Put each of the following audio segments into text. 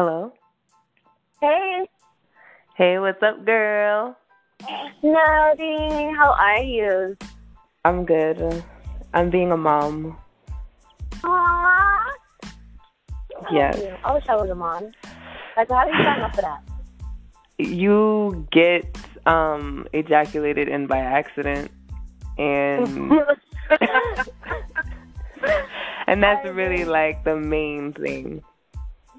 Hello. Hey, Hey, what's up, girl? Nadi, how are you? I'm good. I'm being a mom. Aww. Yes. I wish I was a mom. Like, how do you sign up for that? You get um ejaculated in by accident, and and that's really like the main thing.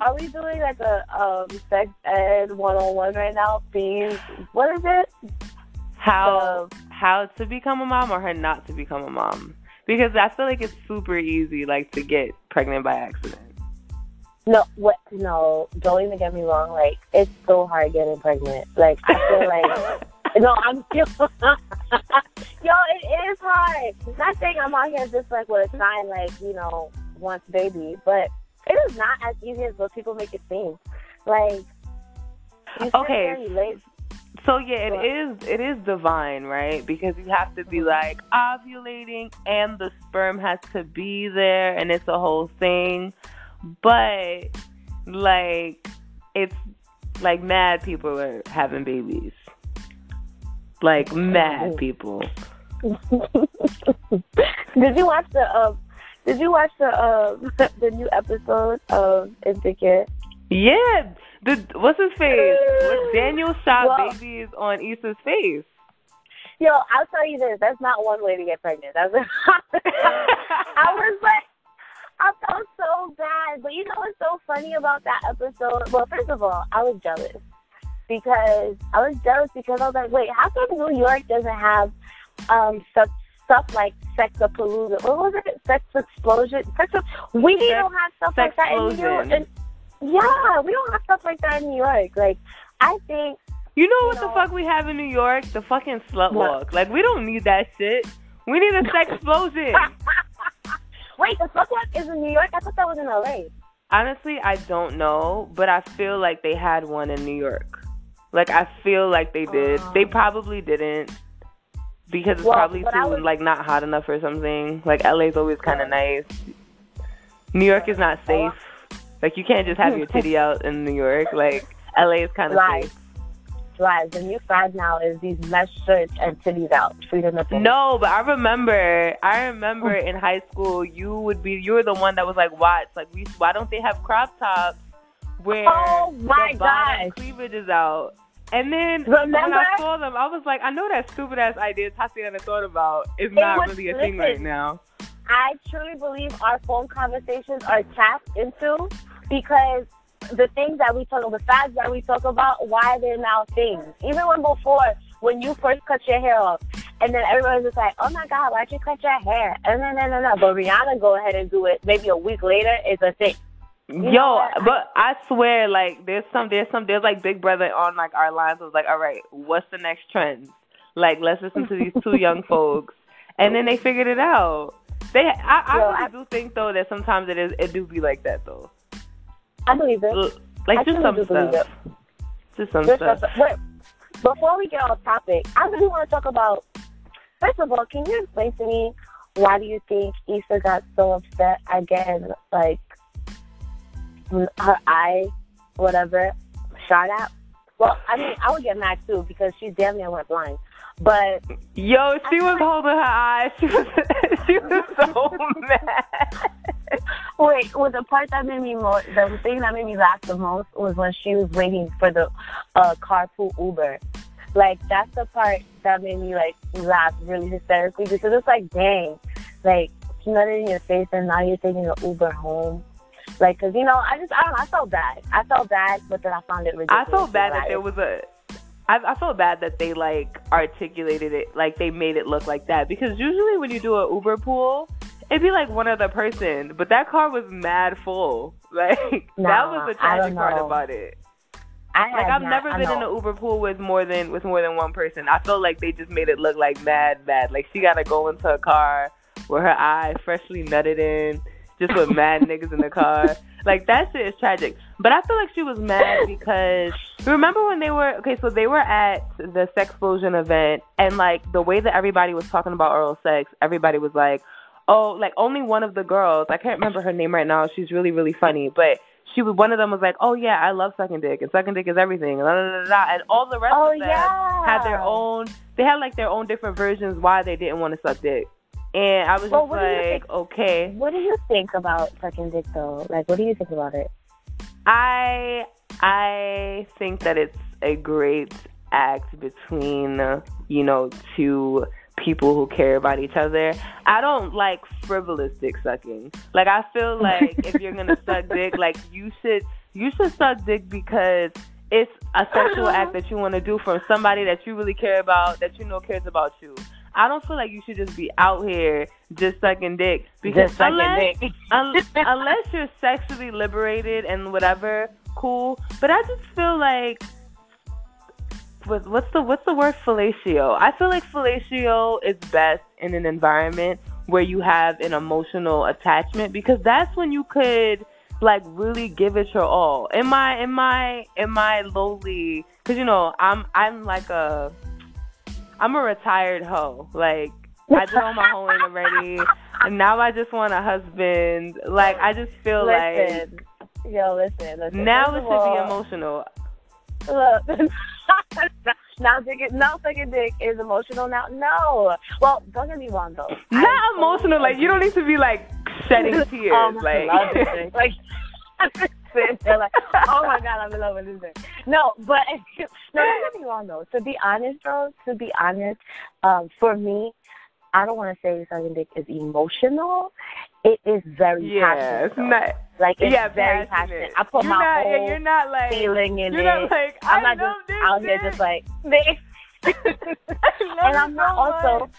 Are we doing like a um sex ed one on one right now? Please, what is it? How Um, how to become a mom or how not to become a mom? Because I feel like it's super easy, like to get pregnant by accident. No, what? No, don't even get me wrong. Like, it's so hard getting pregnant. Like, I feel like. No, I'm still. Yo, it is hard. Not saying I'm out here just like with a sign, like you know, wants baby, but it is not as easy as what people make it seem. Like, Okay. there, you lay- So yeah, it is it is divine, right? Because you have to be like ovulating and the sperm has to be there and it's a whole thing. But like it's like mad people are having babies. Like mad people. did you watch the um? Did you watch the um the new episode of Insecure? Yeah. The what's his face? What Daniel shot Well- babies on Issa's face. Yo, I'll tell you this. That's not one way to get pregnant. That's I was like, I felt so bad. But you know what's so funny about that episode? Well, first of all, I was jealous because I was jealous because I was like, wait, how come New York doesn't have um stuff stuff like Sexapalooza? What was it? Sex explosion? Sex. We Sex- don't have stuff like that in New York. And, yeah, we don't have stuff like that in New York. Like, I think You know what You the fuck we have in New York? The fucking slut walk. Like we don't need that shit. We need a sex explosion. Wait, the slut walk is in New York? I thought that was in LA. Honestly, I don't know, but I feel like they had one in New York. Like I feel like they did. Oh. They probably didn't because it's Well, probably too was- like not hot enough or something. Like LA's always kind of nice. New York is not safe. Like you can't just have your titty out in New York. Like LA is kind of Right. safe. Right. The new fad now is these mesh shirts and titties out. Free the. No, but I remember. I remember in high school, you would be. You were the one that was like, "Watch, like, we, why don't they have crop tops where Oh, my the bottom gosh. cleavage is out?" And then when I saw them, I was like, "I know that stupid ass idea Tatiana thought about is not was- really a thing right now." I truly believe our phone conversations are tapped into because the things that we talk, the facts that we talk about, why they're now things. Even when before, when you first cut your hair off, and then everybody's just like, "Oh my God, why'd you cut your hair?" And then, no, no, no. But Rihanna go ahead and do it. Maybe a week later, it's a thing. Yo, but I swear, like, there's some, there's some, there's like Big Brother on like our lines. Was like, all right, what's the next trend? Like, let's listen to these two young folks, and then they figured it out. They, I, I Yo, really I- do think though that sometimes it is, it do be like that though. I believe it. L- Like, I do some do stuff. Do some There's stuff. something- Wait, before we get off topic, I really want to talk about. First of all, can you explain to me why do you think Issa got so upset again? Like her eye, whatever, shot at. Well, I mean, I would get mad too because she damn near went blind. But Yo, she was holding her eyes. She was, she was so mad. wait, well, the part that made me more, the thing that made me laugh the most was when she was waiting for the uh, carpool Uber. Like that's the part that made me like laugh really hysterically because it's like, dang, like nutted in your face and now you're taking an Uber home. Like, cause you know, I just, I don't know, I felt bad. I felt bad, but then I found it ridiculous. I felt bad that there was a. I, I felt bad that they like articulated it, like they made it look like that. Because usually when you do a Uber pool, it'd be like one other person, but that car was mad full. Like that was the tragic part about it. I Like I've not- never been in an Uber pool with more than with more than one person. I felt like they just made it look like mad, mad. Like she gotta go into a car with her eye freshly nutted in, just with mad niggas in the car. Like that shit is tragic. But I feel like she was mad because remember when they were okay, so they were at the sex explosion event and like the way that everybody was talking about oral sex, everybody was like, Oh, like only one of the girls, I can't remember her name right now, she's really, really funny, but she was one of them was like, "Oh yeah, I love sucking dick, and sucking dick is everything." And, blah, blah, blah, and all the rest oh, of them yeah. had their own. They had like their own different versions why they didn't want to suck dick. And I was Well, just what do you like, think- okay. What do you think about sucking dick though? Like, what do you think about it? I I think that it's a great act between you know two people who care about each other. I don't like frivolous dick sucking. Like I feel like if you're gonna suck dick, like you should you should suck dick because it's a sexual act uh-huh. that you want to do from somebody that you really care about, that you know cares about you. I don't feel like you should just be out here just sucking dick because Just sucking unless, dick. un- unless you're sexually liberated and whatever, cool. But I just feel like with what's the what's the word fellatio? I feel like fellatio is best in an environment where you have an emotional attachment because that's when you could like really give it your all. Am I in my in my lowly cuz you know, I'm I'm like a I'm a retired hoe. Like I did all my hoeing already and now I just want a husband. Like I just feel like listen, yo, listen, listen. now it should be emotional. Look, now dick, now sucking dick is emotional now. No, well, don't get me wrong though. I Not emotional. totally Like you don't need to be like shedding oh, tears. Oh like God, this thing. like there like, oh my god, I'm in love with this thing. No, but no, get me wrong though. To be honest, though, to be honest, um, for me, I don't want to say sucking dick is emotional. It is very yeah, passionate. it's though. not. like it's yeah, very passionate. passionate. I put you're my not, whole yeah, You're not like. feeling in You're it. not like. I'm not just out here just like. And I'm not so also.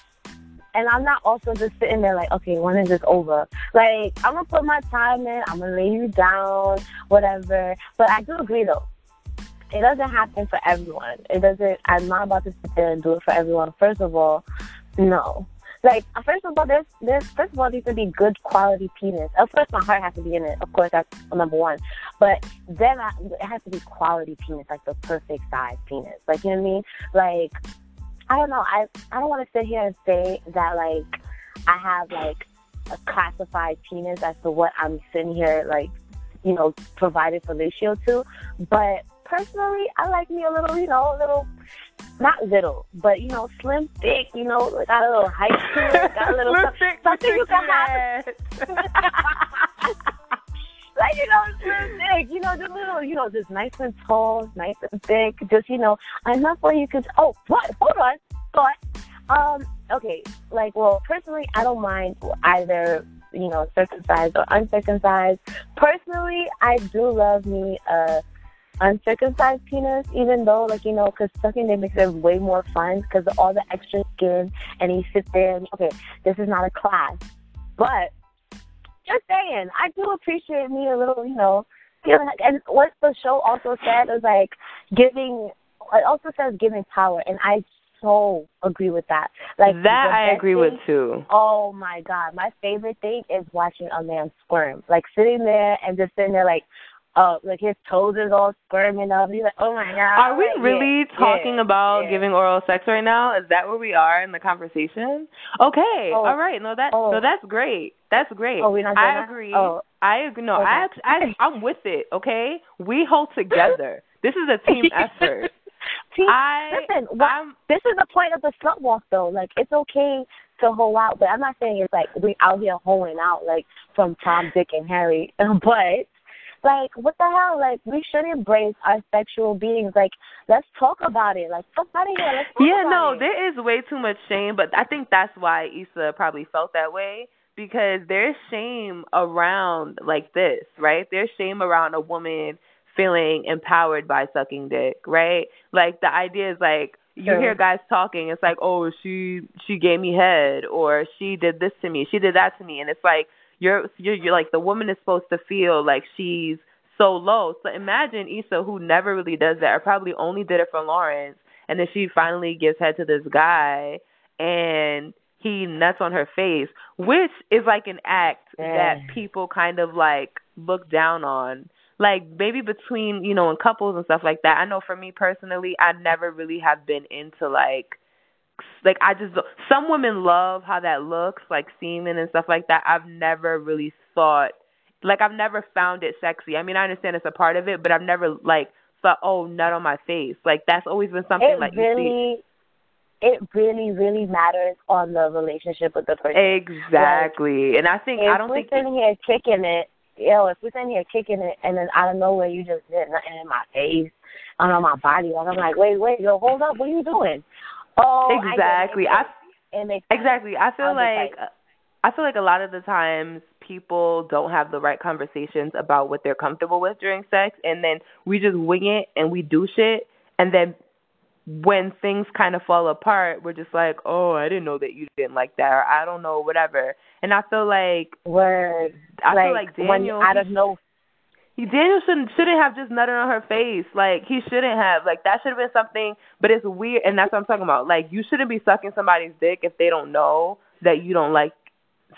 And I'm not also just sitting there like, okay, when is this over? Like, I'm gonna put my time in, I'm gonna lay you down, whatever. But I do agree though. It doesn't happen for everyone. It doesn't I'm not about to sit there and do it for everyone. First of all, no. Like first of all, there's there's first of all needs to be good quality penis. Of course, my heart has to be in it. Of course, that's number one. But then I, it has to be quality penis, like the perfect size penis. Like you know what I mean? Like I don't know. I I don't want to sit here and say that like I have like a classified penis as to what I'm sitting here like you know provided fellatio to, but personally, I like me a little, you know, a little. Not little, but you know, slim, thick. You know, got a little height to it. Got a little Look some- thick, something you can have. like you know, slim, thick. You know, just little, you know, just nice and tall, nice and thick. Just you know, enough where you could. Oh, what? Hold on, but um, okay. Like, well, personally, I don't mind either. You know, circumcised or uncircumcised. Personally, I do love me a uncircumcised penis, even though, like, you know, because sucking it makes it way more fun because all the extra skin, and you sit there and, okay, this is not a class. But just saying, I do appreciate me a little, you know, feeling, and what the show also said is like giving, it also says giving power, and I so agree with that. Like that I agree thing- with too. Oh my god, my favorite thing is watching a man squirm. Like sitting there and just sitting there like uh like his toes is all squirming up. He's like, Oh my god. Are we Like, really yeah, talking yeah, about yeah. giving oral sex right now? Is that where we are in the conversation? Okay, Oh. all right. No, that Oh. no, that's great. That's great. Oh, we're not I that? agree. Oh. I agree. No, Okay. I, I I'm with it. Okay, we hold together. this is a team effort. See, I listen, what, I'm this is the point of the slut walk though. Like it's okay to hoe out, but I'm not saying it's like we out here hoeing out like from Tom, Dick, and Harry. But like, what the hell? Like, we should embrace our sexual beings. Like, let's talk about it. Like, fuck out of here. Let's talk Yeah, no, it. there is way too much shame, but I think that's why Issa probably felt that way because there's shame around like this, right? There's shame around a woman feeling empowered by sucking dick, right? Like the idea is like you Sure. hear guys talking, it's like, "Oh, she she gave me head or she did this to me, she did that to me." And it's like you're you're, you're like the woman is supposed to feel like she's so low. So imagine Issa who never really does that or probably only did it for Lawrence and then she finally gives head to this guy and he nuts on her face, which is like an act that people kind of like look down on. Like maybe between, you know, in couples and stuff like that. I know for me personally, I never really have been into like like I just some women love how that looks, like semen and stuff like that. I've never really thought like I've never found it sexy. I mean, I understand it's a part of it, but I've never like thought, oh, nut on my face. Like that's always been something it like really, you see. It really, really matters on the relationship with the person. Exactly, like, and I think I don't we're think sitting here kicking it. Yo, if we're sitting here kicking it, and then out of nowhere you just did nothing in my face, and on my body, like I'm like, wait, wait, yo, hold up, what are you doing? Oh, exactly. I, I exactly. I feel like I feel like a lot of the times people don't have the right conversations about what they're comfortable with during sex, and then we just wing it and we do shit, and then when things kind of fall apart, we're just like, oh, I didn't know that you didn't like that, or I don't know, whatever. And I feel like word, I like, feel like Daniel when out of no he Daniel shouldn't shouldn't have just nutted on her face. Like he shouldn't have. Like that should have been something. But it's weird, and that's what I'm talking about. Like you shouldn't be sucking somebody's dick if they don't know that you don't like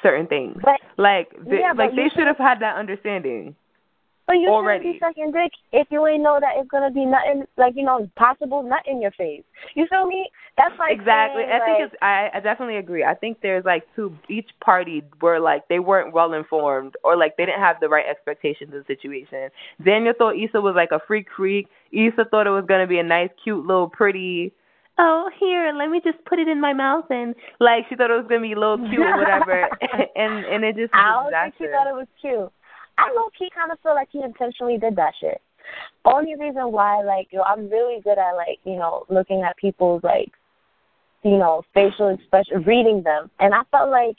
certain things. But, like they, yeah, like they should have had that understanding. But you already. shouldn't be sucking dick if you ain't know that it's gonna be nothing like you know possible nut in your face. You feel me? That's like exactly. Saying, I like, think it's. I, I definitely agree. I think there's like two. Each party were like they weren't well informed or like they didn't have the right expectations of the situation. Daniel thought Issa was like a freak freak. Issa thought it was gonna be a nice, cute, little, pretty. Oh, here, let me just put it in my mouth and like she thought it was gonna be a little cute or whatever, and and it just. I don't disaster. think she thought it was cute. I low key kind of feel like he intentionally did that shit. Only reason why, like, yo, I'm really good at like, you know, looking at people's like, you know, facial expression, reading them, and I felt like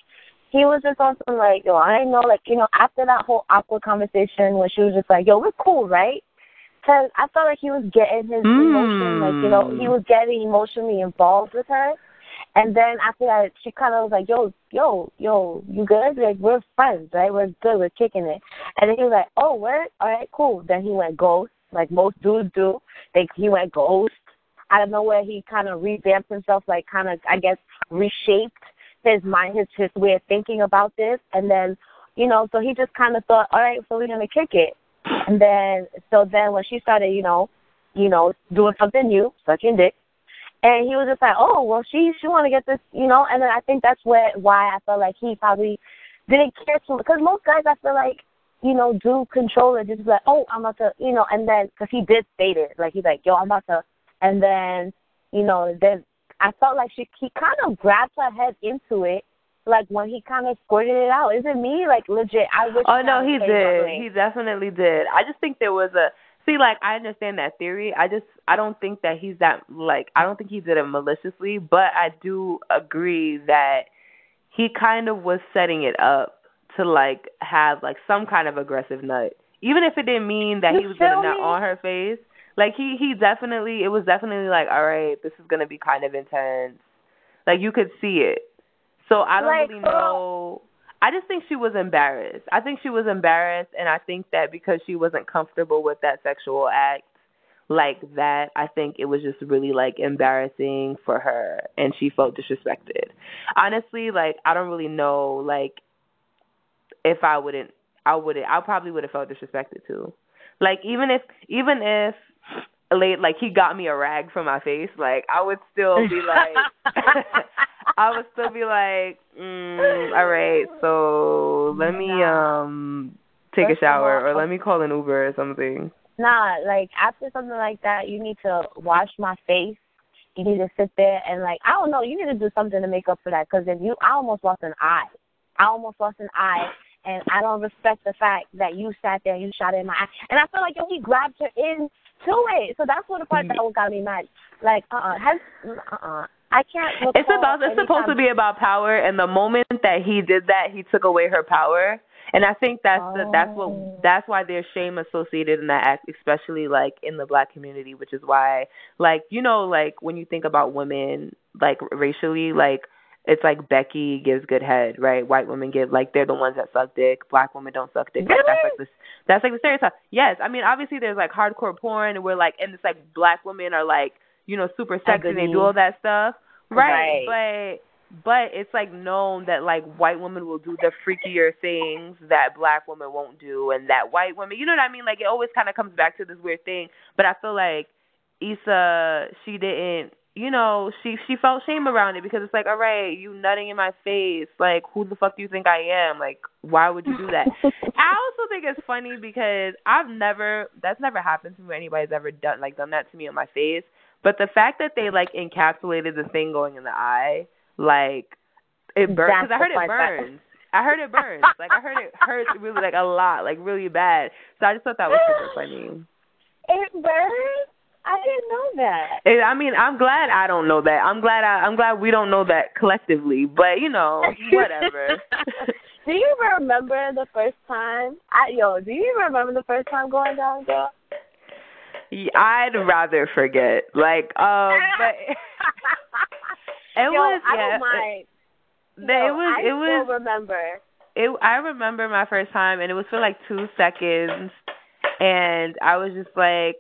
he was just on some like, yo, I know, like, you know, after that whole awkward conversation where she was just like, yo, we're cool, right? Because I felt like he was getting his mm. emotion, like, you know, he was getting emotionally involved with her. And then after that, she kind of was like, "Yo, yo, yo, you good? Like we're friends, right? We're good. We're kicking it." And then he was like, "Oh, what? All right, cool." Then he went ghost, like most dudes do. Like he went ghost. Out of nowhere, he kind of revamped himself, like kind of, I guess, reshaped his mind, his his way of thinking about this. And then, you know, so he just kind of thought, "All right, so we're gonna kick it." And then, so then when she started, you know, you know, doing something new, sucking dick and he was just like, oh, well, she she want to get this, you know. And then I think that's what why I felt like he probably didn't care too because most guys I feel like you know do control it, just like, oh, I'm about to, you know, and then because he did state it, like he's like, yo, I'm about to, and then you know, then I felt like she he kind of grabbed her head into it. Like when he kind of squirted it out, is it me? Like legit, I wish. Oh no, he did. He definitely did. I just think there was a See, like I understand that theory. I just I don't think that he's that like I don't think he did it maliciously, but I do agree that he kind of was setting it up to like have like some kind of aggressive nut. Even if it didn't mean that you he was gonna me? nut on her face. Like he he definitely it was definitely like, all right, this is gonna be kind of intense. Like you could see it. So I don't like, really know I just think she was embarrassed. I think she was embarrassed, and I think that because she wasn't comfortable with that sexual act like that, I think it was just really like embarrassing for her, and she felt disrespected. Honestly, like I don't really know, like if I wouldn't, I wouldn't, I probably would have felt disrespected too. Like even if, even if late like he got me a rag for my face, like I would still be like I would still be like, mm, all right, so let me um take First a shower all, or let me call an Uber or something. Nah, like after something like that, you need to wash my face. You need to sit there and like I don't know. You need to do something to make up for that. Because if you, I almost lost an eye. I almost lost an eye, and I don't respect the fact that you sat there and you shot in my eye. And I feel like yo, he grabbed her in to it. So that's what the part that will got me mad. Like uh uh-uh, has uh uh I can't. It's about. It's supposed to be about power, and the moment that he did that, he took away her power. And I think that's oh. the, that's what oh. that's why there's shame associated in that act, especially like in the black community, which is why like you know like when you think about women like racially like it's like Becky gives good head, right? White women give like they're the ones that suck dick. Black women don't suck dick. Really? That's like this. That's like the stereotype. Yes, I mean obviously there's like hardcore porn where like and it's like black women are like you know super sexy and they do all that stuff. Right. right. But but it's like known that like white women will do the freakier things that black women won't do and that white women you know what I mean? Like it always kinda comes back to this weird thing. But I feel like Issa she didn't you know, she she felt shame around it because it's like, all right, you nutting in my face, like who the fuck do you think I am? Like, why would you do that? I also think it's funny because I've never that's never happened to me. Anybody's ever done like done that to me in my face. But the fact that they like encapsulated the thing going in the eye, like it burns. Because I heard it burns. I heard it burns. like I heard it hurts really like a lot, like really bad. So I just thought that was super funny. It burns. I didn't know that. It, I mean, I'm glad I don't know that. I'm glad I, I'm glad we don't know that collectively. But you know, whatever. do you remember the first time? I, yo, do you remember the first time going down, girl? I'd rather forget. Like, um, but it yo, was. I yeah, don't mind. It, it was. I it was. remember. It. I remember my first time, and it was for like two seconds, and I was just like,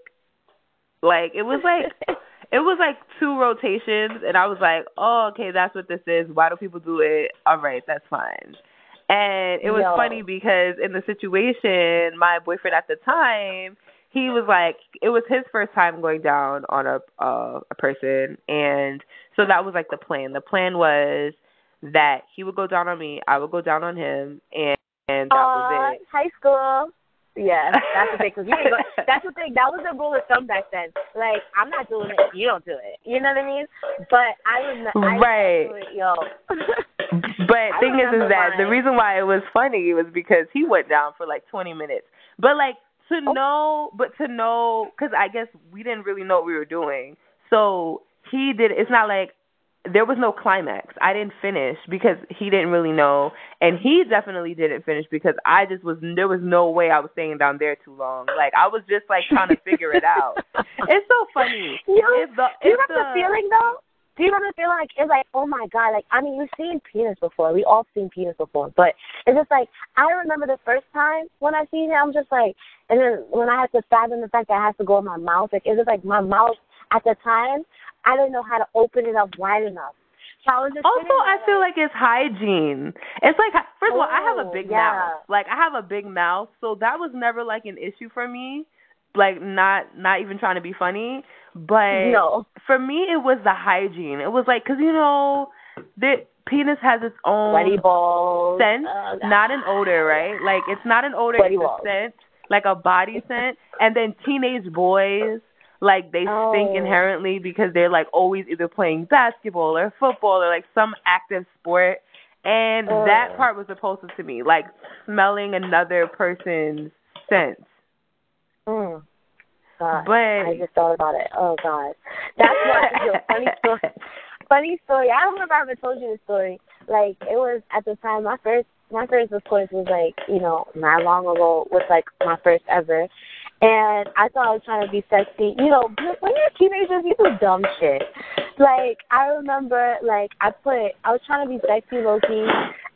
like it was like it was like two rotations and I was like, Oh, okay, that's what this is. Why do people do it? All right, that's fine. And it was Yo. funny because in the situation, my boyfriend at the time, he was like it was his first time going down on a uh, a person and so that was like the plan. The plan was that he would go down on me, I would go down on him and and that Aww, was it. High school. Yeah, that's the thing. Cause you go, that's the thing. That was the rule of thumb back then. Like, I'm not doing it. You don't do it. You know what I mean? But I remember. Right. I yo. But I thing is, is that the reason why it was funny was because he went down for like 20 minutes. But like to Oh. know, but to know, because I guess we didn't really know what we were doing. So he did. It's not like there was no climax. I didn't finish because he didn't really know, and he definitely didn't finish because I just was. There was no way I was staying down there too long. Like I was just like trying to figure it out. It's so funny. You If the, do you if remember the, the feeling though? Do you the feeling like it's like, oh my god, like I mean you've seen penis before. We all seen penis before. But it's just like I remember the first time when I seen it, I'm just like and then when I had to fathom the fact that I had to go in my mouth, like it was like my mouth at the time, I didn't know how to open it up wide enough. So I was just Also, I feel like it's hygiene. It's like first of all, I have a Oh, big yeah. mouth. Like I have a big mouth, so that was never like an issue for me. Like not not even trying to be funny, but No. for me it was the hygiene. It was like because you know the penis has its own sweaty balls. scent, Oh, not an odor, right? Like it's not an odor, Sweaty it's a scent, like a body scent. And then teenage boys, like they stink Oh. inherently because they're like always either playing basketball or football or like some active sport. And Oh. that part was repulsive to me, like smelling another person's scent. Mm. God, But I just thought about it. Oh God, that's what. funny story. Funny story. I don't remember if I ever told you the story. Like it was at the time my first my first of course was like you know not long ago was like my first ever, and I thought I was trying to be sexy. You know when you're teenagers you do dumb shit. Like I remember like I put I was trying to be sexy low key,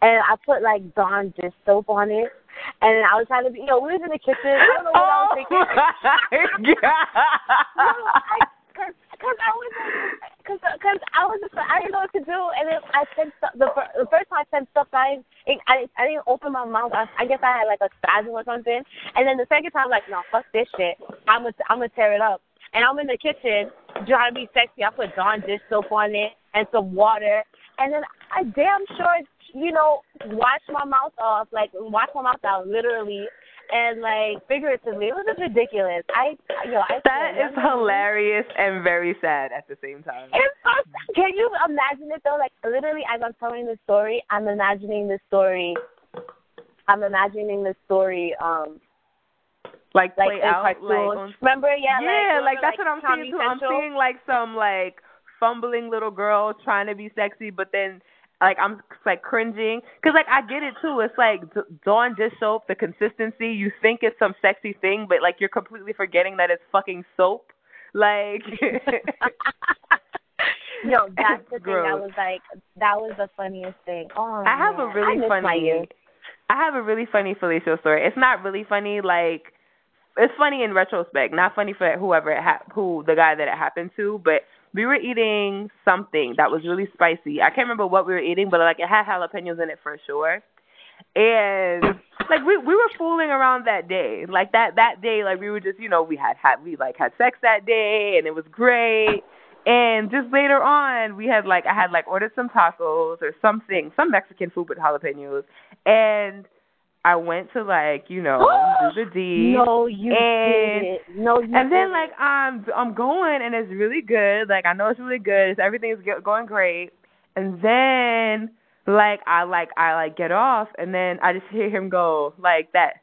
and I put like Dawn dish soap on it. And I was trying to be, you know, we was in the kitchen. I don't know what I was oh thinking. my God. Cause, cause I was, cause, cause I was, just, I didn't know what to do, and then I said. The, the first time I said stuff, I, didn't- I, I didn't open my mouth. I, I guess I had like a spasm or something. And then the second time, like, no, fuck this shit. I'm gonna, I'm gonna tear it up. And I'm in the kitchen trying to be sexy. I put Dawn dish soap on it and some water, and then I damn sure, you know, wash my mouth off, like wash my mouth out, literally. And like figuratively, it was just ridiculous. I, yo, know, I That is hilarious and very sad at the same time. it's can you imagine it though? Like literally, as I'm telling the story, I'm imagining the story. I'm imagining the story, um, Like like play in out, cartoons. like on Remember, yeah, yeah, like, like that's what I'm Comedy seeing too. I'm seeing like some like fumbling little girl trying to be sexy, but then like I'm like cringing because like I get it too. It's like D- Dawn dish soap, the consistency. You think it's some sexy thing, but like you're completely forgetting that it's fucking soap. Like Yo, that's the thing. That was like that was the funniest thing. Oh, I have man. a really funny. I have a really funny fellatio story. It's not really funny, like it's funny in retrospect, not funny for whoever it ha- who the guy that it happened to. But we were eating something that was really spicy. I can't remember what we were eating, but like it had jalapenos in it for sure. And like we we were fooling around that day, like that that day, like we were just you know we had had we like had sex that day and it was great. And just later on, we had like I had like ordered some tacos or something, some Mexican food with jalapenos, and I went to like you know do the deed. No, you and, did No, you And then didn't. like I'm I'm going and it's really good. Like I know it's really good. It's, everything's go- going great. And then like I like I like get off and then I just hear him go like that,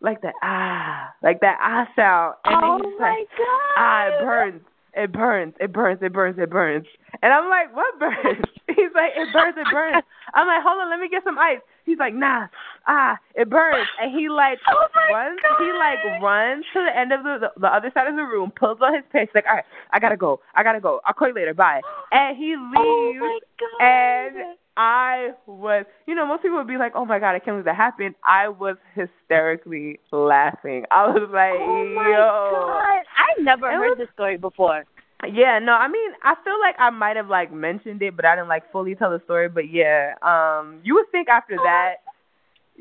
like that ah, like that ah sound. And oh then he's my like, god. ah, it burns. It burns, it burns, it burns, it burns. And I'm like, what burns? He's like, it burns, it burns. I'm like, hold on, let me get some ice. He's like, nah, ah, it burns. And he like Oh runs, he like runs to the end of the, the the other side of the room, pulls on his pants, like, all right, I gotta go, I gotta go. I'll call you later, bye. And he Oh leaves. god. and I was, you know, most people would be like, "Oh my god, I can't believe that happened." I was hysterically laughing. I was like, oh my "Yo, god. I've never It heard was- this story before. yeah." No, I mean, I feel like I might have like mentioned it, but I didn't like fully tell the story. But yeah, um, you would think after that,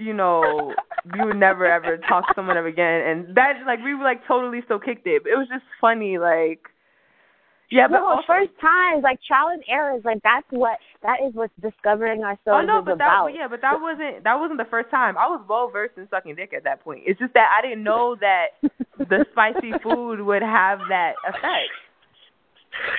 you know, you would never ever talk to someone ever again, and that like we were like totally still kicked it. But it was just funny, like. Yeah, but no, also, first times, like trial and errors, like that's what that is what discovering ourselves Oh no, but that about. yeah, but that wasn't that wasn't the first time. I was well versed in sucking dick at that point. It's just that I didn't know that the spicy food would have that effect.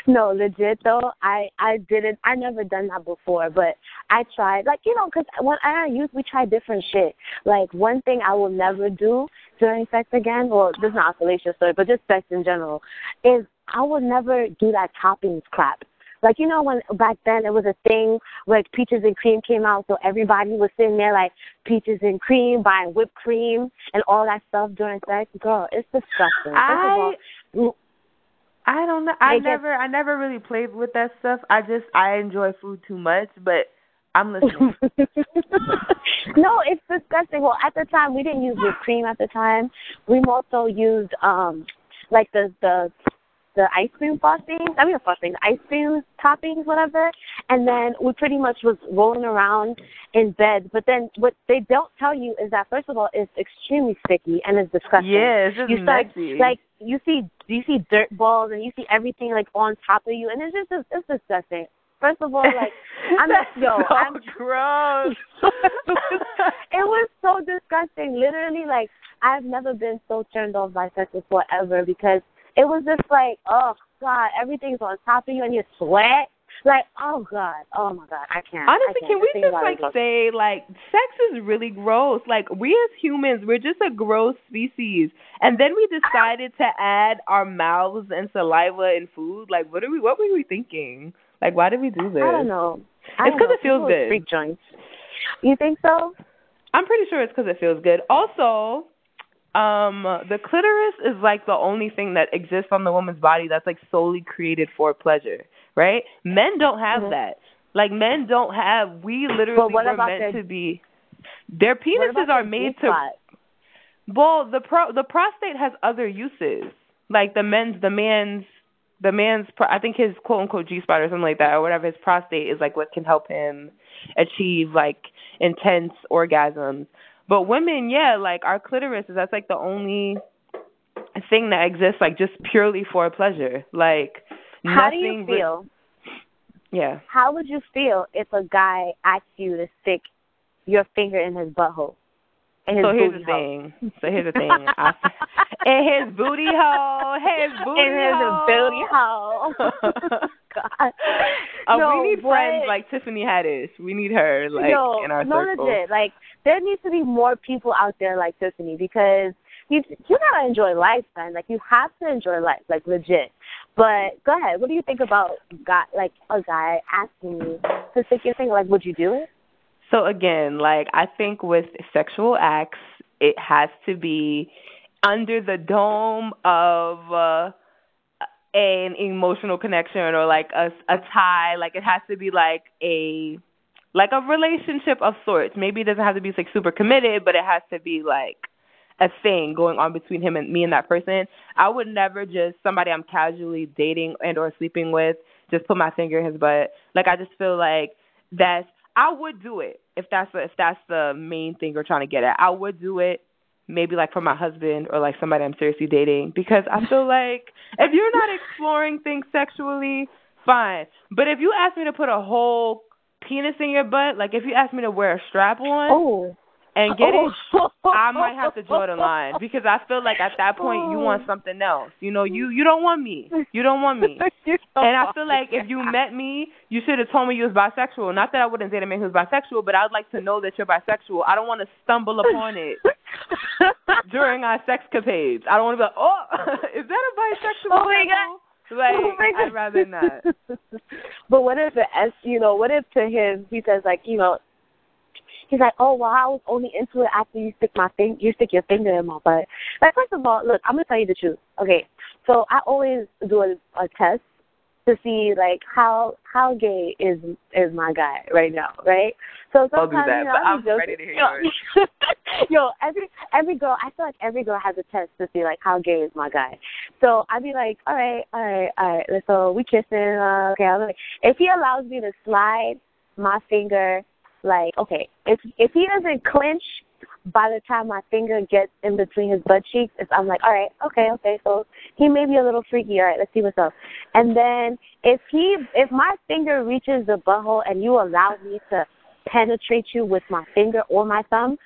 No, legit though, I I didn't. I never done that before, but I tried. Like you know, because when I used, we try different shit. Like one thing I will never do during sex again. Well, this is not a story, but just sex in general, is I will never do that toppings crap. Like you know when back then it was a thing like peaches and cream came out, so everybody was sitting there like peaches and cream, buying whipped cream and all that stuff during sex. Girl, it's disgusting. First of I all, I don't know. I never I never really played with that stuff. I just I enjoy food too much, but I'm listening. no, it's disgusting. Well, at the time we didn't use whipped cream. At the time, we more so used um like the the the ice cream frosting. I mean, the frosting, the ice cream toppings, whatever. And then we pretty much was rolling around in bed. But then what they don't tell you is that first of all, it's extremely sticky and it's disgusting. yeah, it's just you start messy. like you see you see dirt balls and you see everything like on top of you and it's just it's disgusting. First of all, like I'm yo, so I'm gross. it was so disgusting. Literally, like I've never been so turned off by sex before ever because it was just like, oh god, everything's on top of you and you sweat. Like, oh god, oh my god, I can't. I Honestly, can't. can we just like say like sex is really gross? Like we as humans, we're just a gross species, and then we decided to add our mouths and saliva and food. Like, what are we? What were we thinking? Like, why did we do this? I don't know. I It's don't 'cause know. it feels People good. Freak joints. You think so? I'm pretty sure it's because it feels good. Also, um, the clitoris is like the only thing that exists on the woman's body that's like solely created for pleasure, right? Men don't have Mhm. that. Like men don't have. We literally were meant their- to be. Their penises are made to. Well, the pro the prostate has other uses. Like the men's the man's the man's pro- I think his quote unquote G spot or something like that or whatever his prostate is like what can help him achieve like intense orgasms. But women, yeah, like our clitoris is that's like the only thing that exists like just purely for pleasure. Like How do you re- feel? yeah. How would you feel if a guy asked you to stick your finger in his butthole? In his So here's the hole? thing. So here's the thing. I, in his booty hole, his booty in his hole. booty hole. God. Uh, No, we need but- friends like Tiffany Haddish. We need her like Yo, in our no circle. legit. Like there needs to be more people out there like Tiffany because you you gotta enjoy life, man. Like you have to enjoy life, like legit. But go ahead. What do you think about guy like a guy asking you to stick your finger? Like, would you do it? So again, like I think with sexual acts, it has to be under the dome of uh, an emotional connection or like a a tie. Like it has to be like a like a relationship of sorts. Maybe it doesn't have to be like super committed, but it has to be like a thing going on between him and me and that person. I would never just somebody I'm casually dating and or sleeping with just put my finger in his butt. Like I just feel like that's I would do it if that's the, if that's the main thing you're trying to get at. I would do it, maybe like for my husband or like somebody I'm seriously dating because I feel like if you're not exploring things sexually, fine. But if you ask me to put a whole penis in your butt, like if you ask me to wear a strap on, oh and get it, I might have to draw the line because I feel like at that point you want something else. You know, you you don't want me. You don't want me. And I feel like if you met me, you should have told me you was bisexual. Not that I wouldn't date a man who's bisexual, but I'd like to know that you're bisexual. I don't want to stumble upon it during our sexcapades. I don't want to be like, oh, is that a bisexual? Oh my god. Like, oh my I'd rather not. but what if the S, you know, what if to him he says like, you know, He's like, oh well, I was only into it after you stick my thing, you stick your finger in my butt. Like first of all, look, I'm gonna tell you the truth. Okay, so I always do a, a test to see like how how gay is is my guy right now, right? So sometimes I'll do that, you know, but I'm, I'm ready to hear yo, yo, every every girl, I feel like every girl has a test to see like how gay is my guy. So I'd be like, all right, all right, all right. So we kissing. Uh, okay, I'm like, if he allows me to slide my finger like, okay, if if he doesn't clinch by the time my finger gets in between his butt cheeks, it's, I'm like, all right, okay, okay, so he may be a little freaky. All right, let's see what's up. And then if he, if my finger reaches the butthole and you allow me to penetrate you with my finger or my thumb,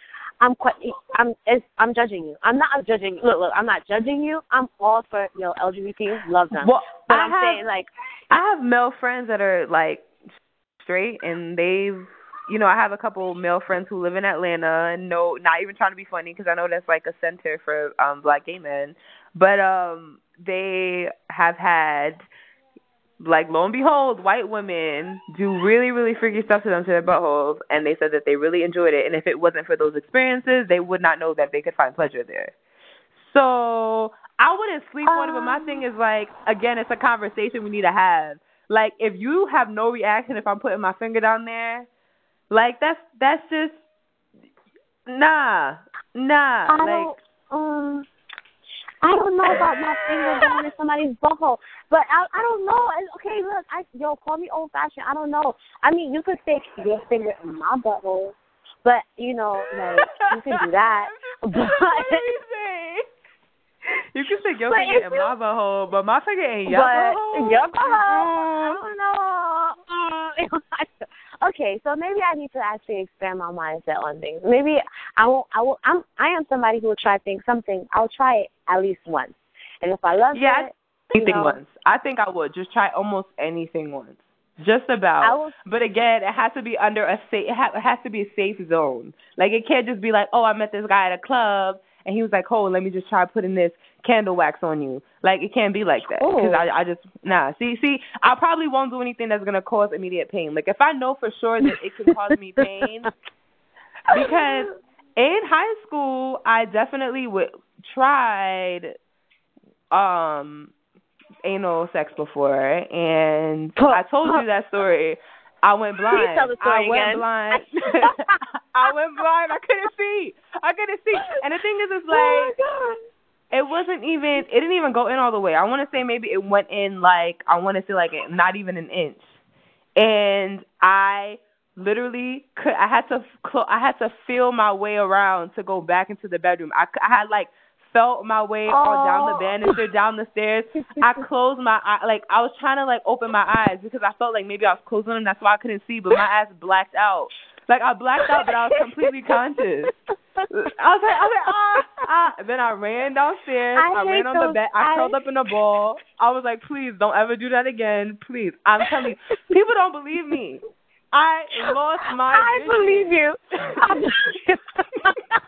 I'm quite, I'm, it's, I'm judging you. I'm not judging. Look, look, I'm not judging you. I'm all for you know LGBT, love them. Well, but I I'm have, saying like, I have male friends that are like straight, and they've you know, I have a couple male friends who live in Atlanta and no not even trying to be funny because I know that's like a center for um black gay men. But um they have had like lo and behold, white women do really, really freaky stuff to them to their buttholes and they said that they really enjoyed it and if it wasn't for those experiences they would not know that they could find pleasure there. So I wouldn't sleep on it, but my thing is like again, it's a conversation we need to have. Like if you have no reaction if I'm putting my finger down there, like that's that's just nah, nah. I like don't, um, I don't know about my finger going in somebody's butthole, but I I don't know. Okay, look, I yo call me old fashioned. I don't know. I mean, you could stick your finger in my butthole, but you know, like you could do that. But You can stick your But finger in you- my butthole, but my finger ain't your but butthole. your butthole, I don't know. okay, so maybe I need to actually expand my mindset on things. Maybe I won't. I will. I'm. I am somebody who will try things. Something. I'll try it at least once, and if I love Yeah, it, you anything know, once. I think I would just try almost anything once. Just about. Will- But again, it has to be under a safe. It, ha- it has to be a safe zone. Like it can't just be like, oh, I met this guy at a club and he was like, "Hold, let me just try putting this candle wax on you. Like it can't be like that because I, I just nah. See, see, I probably won't do anything that's gonna cause immediate pain. Like if I know for sure that it can cause me pain, because in high school I definitely would tried um anal sex before and I told you that story. I went blind. tell the story I went again. blind. I went blind. I couldn't see. I couldn't see. And the thing is it's oh my like god. it wasn't even it didn't even go in all the way. I want to say maybe it went in like I want to say like not even an inch. And I literally could I had to cl- I had to feel my way around to go back into the bedroom. I, I had like felt my way all down the Oh. banister, down the stairs. I closed my eye like I was trying to like open my eyes because I felt like maybe I was closing them. That's why I couldn't see, but my eyes blacked out. Like I blacked out, but I was completely conscious. I was like, I was like, ah, ah. And then I ran downstairs. I I, ran on the bed. I I- curled up in a ball. I was like, please don't ever do that again, please. I'm telling you, people don't believe me. I lost my. I vision. believe you.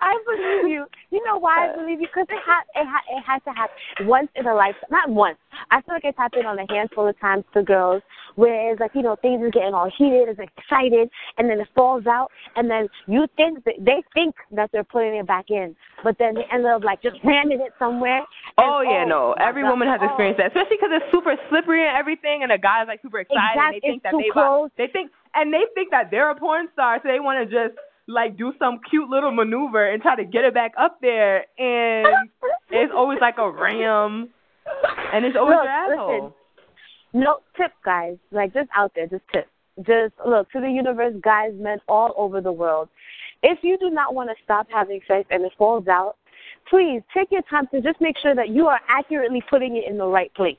I believe, you. You know why I believe you? Because it ha- it ha- it has to happen once in a lifetime. Not once. I feel like it's happened on a handful of times to girls, where it's like you know things are getting all heated, it's excited, and then it falls out, and then you think that they think that they're putting it back in, but then they end up like just ramming it somewhere. Oh yeah, no. Oh, Every God, woman has oh. experienced that, especially because it's super slippery and everything, and a guy's like super excited, and they think it's that they they think and they think that they're a porn star, so they want to just like do some cute little maneuver and try to get it back up there, and it's always like a ram, and it's always Look, your asshole. listen. No tip, guys. Like just out there, just tip. Just look to the universe, guys, men all over the world. if you do not want to stop having sex and it falls out, please take your time to just make sure that you are accurately putting it in the right place.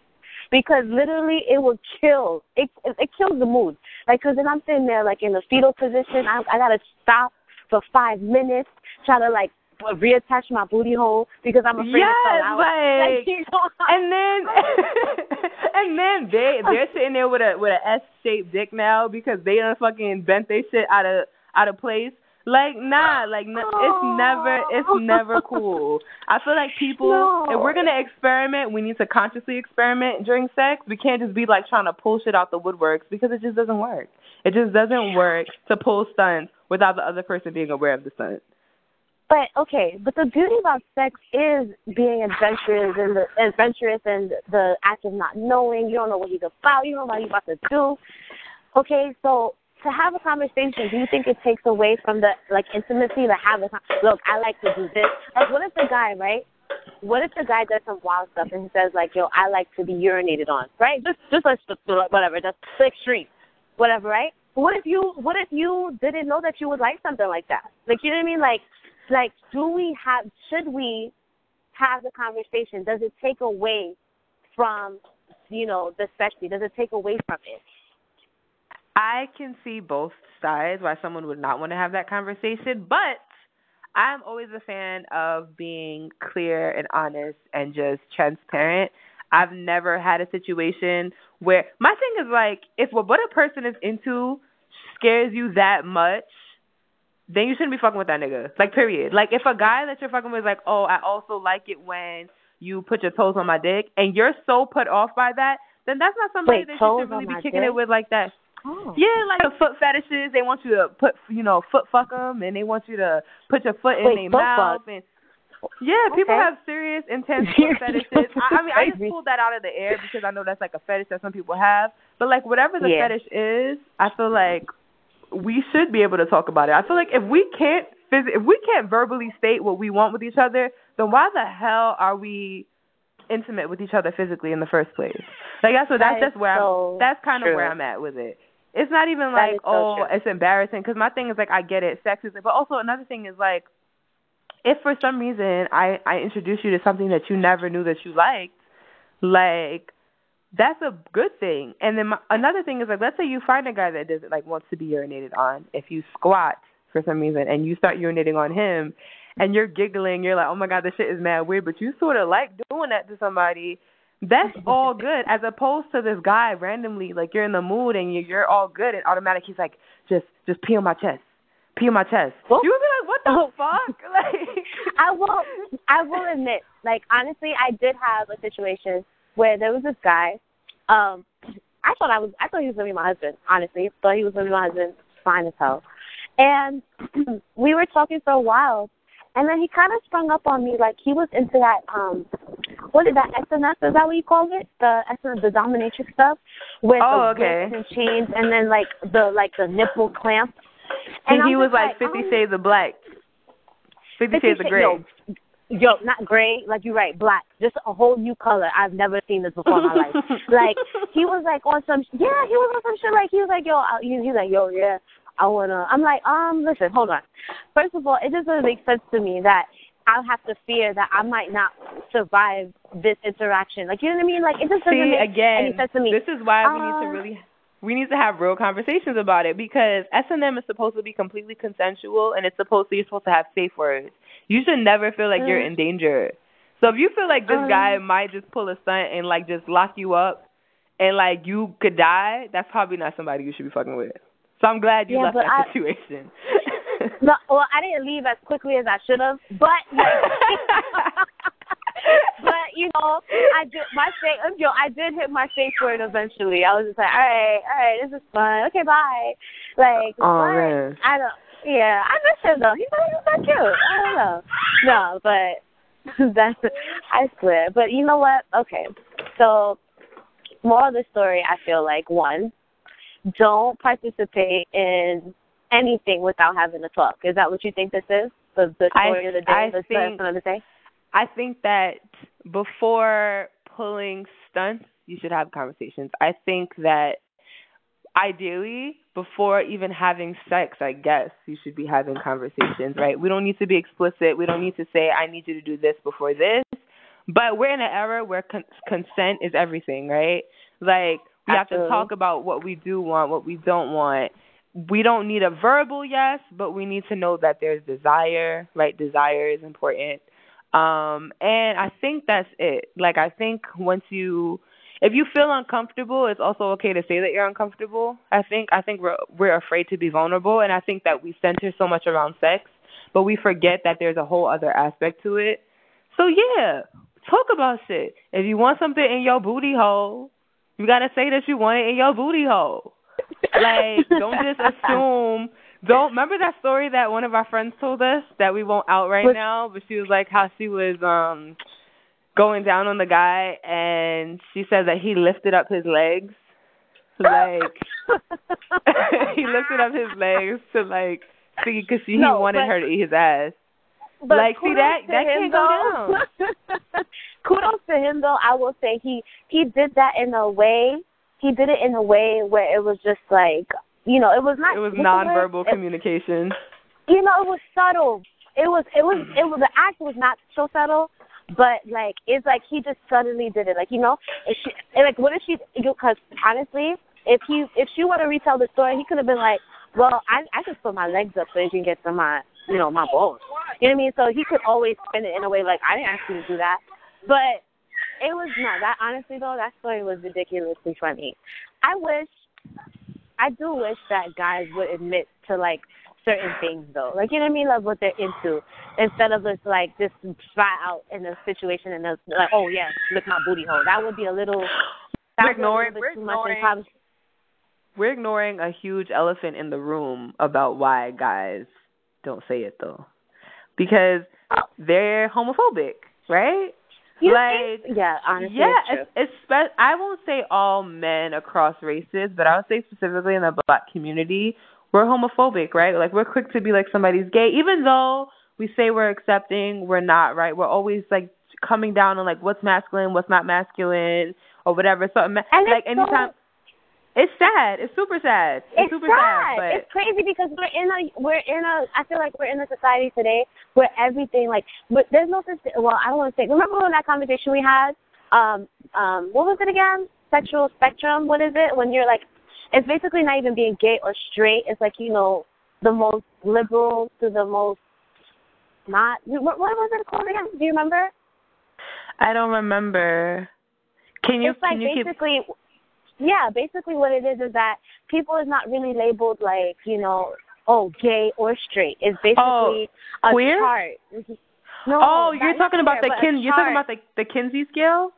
Because literally, it will kill. It it, it kills the mood. Like, cause then I'm sitting there like in the fetal position. I I gotta stop for five minutes, try to like reattach my booty hole because I'm afraid yes, to fall out. Like, like, you know, and then and then they they're sitting there with a with a S shaped dick now because they done fucking bent their shit out of out of place. Like nah, like n- it's never it's never cool. I feel like people No. if we're gonna experiment, we need to consciously experiment during sex. We can't just be like trying to pull shit out the woodworks because it just doesn't work. It just doesn't work to pull stunts without the other person being aware of the stunt. But okay, but the beauty about sex is being adventurous and the adventurous and the act of not knowing. You don't know what he's about. You don't know what he's about to do. Okay, so to have a conversation, do you think it takes away from the like intimacy to have a look? I like to do this. Like, what if the guy, right? What if the guy does some wild stuff and he says like, "Yo, I like to be urinated on," right? Just, just let's whatever. The extreme, whatever, right? What if you, what if you didn't know that you would like something like that? Like, you know what I mean? Like, like, do we have? Should we have the conversation? Does it take away from, you know, the sexy? Does it take away from it? I can see both sides why someone would not want to have that conversation, but I'm always a fan of being clear and honest and just transparent. I've never had a situation where my thing is like if what what a person is into scares you that much, then you shouldn't be fucking with that nigga. Like period. Like if a guy that you're fucking with is like, "Oh, I also like it when you put your toes on my dick," and you're so put off by that, then that's not somebody Wait, that you should really be kicking dick? it with like that. Oh. Yeah, like the foot fetishes. They want you to put, you know, foot fuck them, and they want you to put your foot in their mouth. fuck? And yeah, people Okay. have serious, intense fetishes. I, I mean, I just pulled that out of the air because I know that's like a fetish that some people have. But like whatever the Yeah. fetish is, I feel like we should be able to talk about it. I feel like if we can't phys- if we can't verbally state what we want with each other, then why the hell are we intimate with each other physically in the first place? Like that's what That that's just where so I'm. That's kind of where I'm at with it. It's not even That like so oh true. it's embarrassing because my thing is like I get it, sex is, but also another thing is like if for some reason I I introduce you to something that you never knew that you liked, like that's a good thing. And then my, another thing is like let's say you find a guy that doesn't like wants to be urinated on. If you squat for some reason and you start urinating on him and you're giggling, you're like, "Oh my god, this shit is mad weird," but you sort of like doing that to somebody. That's all good, as opposed to this guy randomly, like you're in the mood and you're, you're all good, and automatic he's like, just just pee on my chest, pee on my chest. What? You would be like, what the Oh. fuck? Like, I will I will admit, like honestly, I did have a situation where there was this guy. Um, I thought I was I thought he was gonna be my husband. Honestly, thought he was gonna be my husband. Fine as hell. And we were talking for a while, and then he kind of sprung up on me like he was into that um, what is that SNS? Is that what you call it? The SNS, the dominatrix stuff, with Oh, the okay. and chains, and then like the like the nipple clamp. And he was like Fifty um, Shades of Black, fifty Shades of Grey. Yo, yo, not gray, like you're right, black. Just a whole new color. I've never seen this before in my life. Like he was like on some, yeah, he was on some shit. Like he was like, yo, I, he, he's like, yo, yeah, I wanna. I'm like, um, listen, hold on. First of all, it doesn't make sense to me that I'll have to fear that I might not survive this interaction. Like you know what I mean? Like it just doesn't See make again, any sense to me. this is why we need to Uh, really we need to have real conversations about it because S and M is supposed to be completely consensual and it's supposed to you're supposed to have safe words. You should never feel like you're in danger. So if you feel like this Um, guy might just pull a stunt and like just lock you up and like you could die, that's probably not somebody you should be fucking with. So I'm glad you Yeah, left that I- situation. No, well, I didn't leave as quickly as I should have, but but you know, I did my safe. Yo, I did hit my for it eventually. I was just like, all right, all right, this is fun. Okay, bye. Like, Oh, man. I don't. Yeah, I miss him though. He's not, he's so cute. I don't know. No, but that's I swear. But you know what? Okay, so moral of the story, I feel like one, don't participate in anything without having a talk. Is that what you think this is? The the I- story of the day, I the think- of the day. I think that before pulling stunts, you should have conversations. I think that ideally, before even having sex, I guess you should be having conversations, right? We don't need to be explicit. We don't need to say, I need you to do this before this. But we're in an era where con- consent is everything, right? Like, we Absolutely. have to talk about what we do want, what we don't want. We don't need a verbal yes, but we need to know that there's desire, right? Desire is important. Um, and I think that's it. Like, I think once you if you feel uncomfortable, it's also okay to say that you're uncomfortable. I think I think we're we're afraid to be vulnerable, and I think that we center so much around sex, but we forget that there's a whole other aspect to it. So yeah, talk about shit. If you want something in your booty hole, you gotta say that you want it in your booty hole. Like, don't just assume. Don't remember that story that one of our friends told us that we won't out right now, but she was like how she was um going down on the guy, and she said that he lifted up his legs, like he lifted up his legs to like see because he no, wanted but, her to eat his ass. But like, see that that can't though. go down. kudos to him though. I will say he he did that in a way. He did it in a way where it was just like you know it was not. It was nonverbal communication. You know, it was subtle. It was it was it was the act was not so subtle, but like it's like he just suddenly did it. Like you know, if she like what if she? Because honestly, if he if she were to retell the story, he could have been like, well, I I just put my legs up so you can get to my you know my balls. You know what I mean? So he could always spin it in a way like I didn't ask you to do that, but it was not that honestly though that story was ridiculously funny. I wish, I do wish that guys would admit to like certain things though. Like you know what I mean? Like what they're into. Instead of just like just try out in a situation and like, oh yes, look my booty hole. That would be a little we're ignoring, we're ignoring, we're ignoring a huge elephant in the room about why guys don't say it though. Because they're homophobic, right? You like think? yeah, honestly, yeah, it's, it's I won't say all men across races, but I would say specifically in the black community, we're homophobic, right? Like we're quick to be like somebody's gay, even though we say we're accepting, we're not, right? We're always like coming down on like what's masculine, what's not masculine, or whatever. So and like anytime. So, it's sad. It's super sad. It's, it's super sad. sad but it's crazy because we're in a we're in a I feel like we're in a society today where everything like but there's no such well I don't want to say remember when that conversation we had um um what was it again sexual spectrum what is it when you're like it's basically not even being gay or straight. It's like you know the most liberal to the most not. What, what was it called again? Do you remember? I don't remember. Can you? It's like can you basically. Keep... Yeah, basically what it is is that people is not really labeled like you know oh gay or straight. It's oh, basically oh, a queer? chart. Mm-hmm. No, oh, you're talking about the kin. You're talking about the the Kinsey scale.